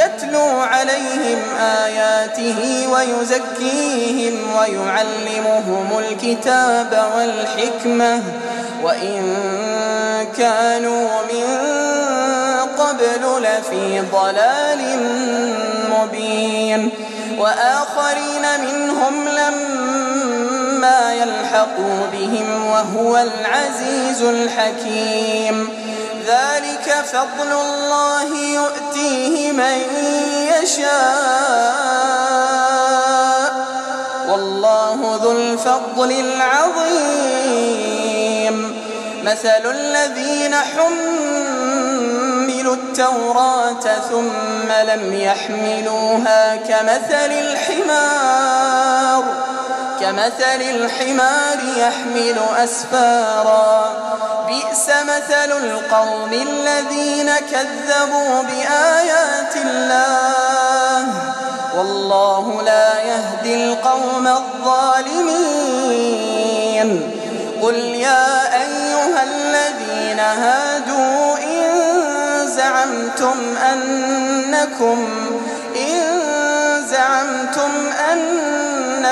يتلو عليهم آياته ويزكيهم ويعلمهم الكتاب والحكمة. وإن كانوا من قبل لفي ضلال مبين. وآخرين منهم لما يلحقوا بهم وهو العزيز الحكيم. ذلك فضل الله يؤتيه من يشاء. والله ذو الفضل العظيم. مثل الذين حملوا التوراة ثم لم يحملوها كمثل الحمار. كمثل الحمار يحمل أسفارا. بئس مثل القوم الذين كذبوا بآيات الله. والله لا يهدي القوم الظالمين. قل يا أيها الذين هادوا إن زعمتم أنكم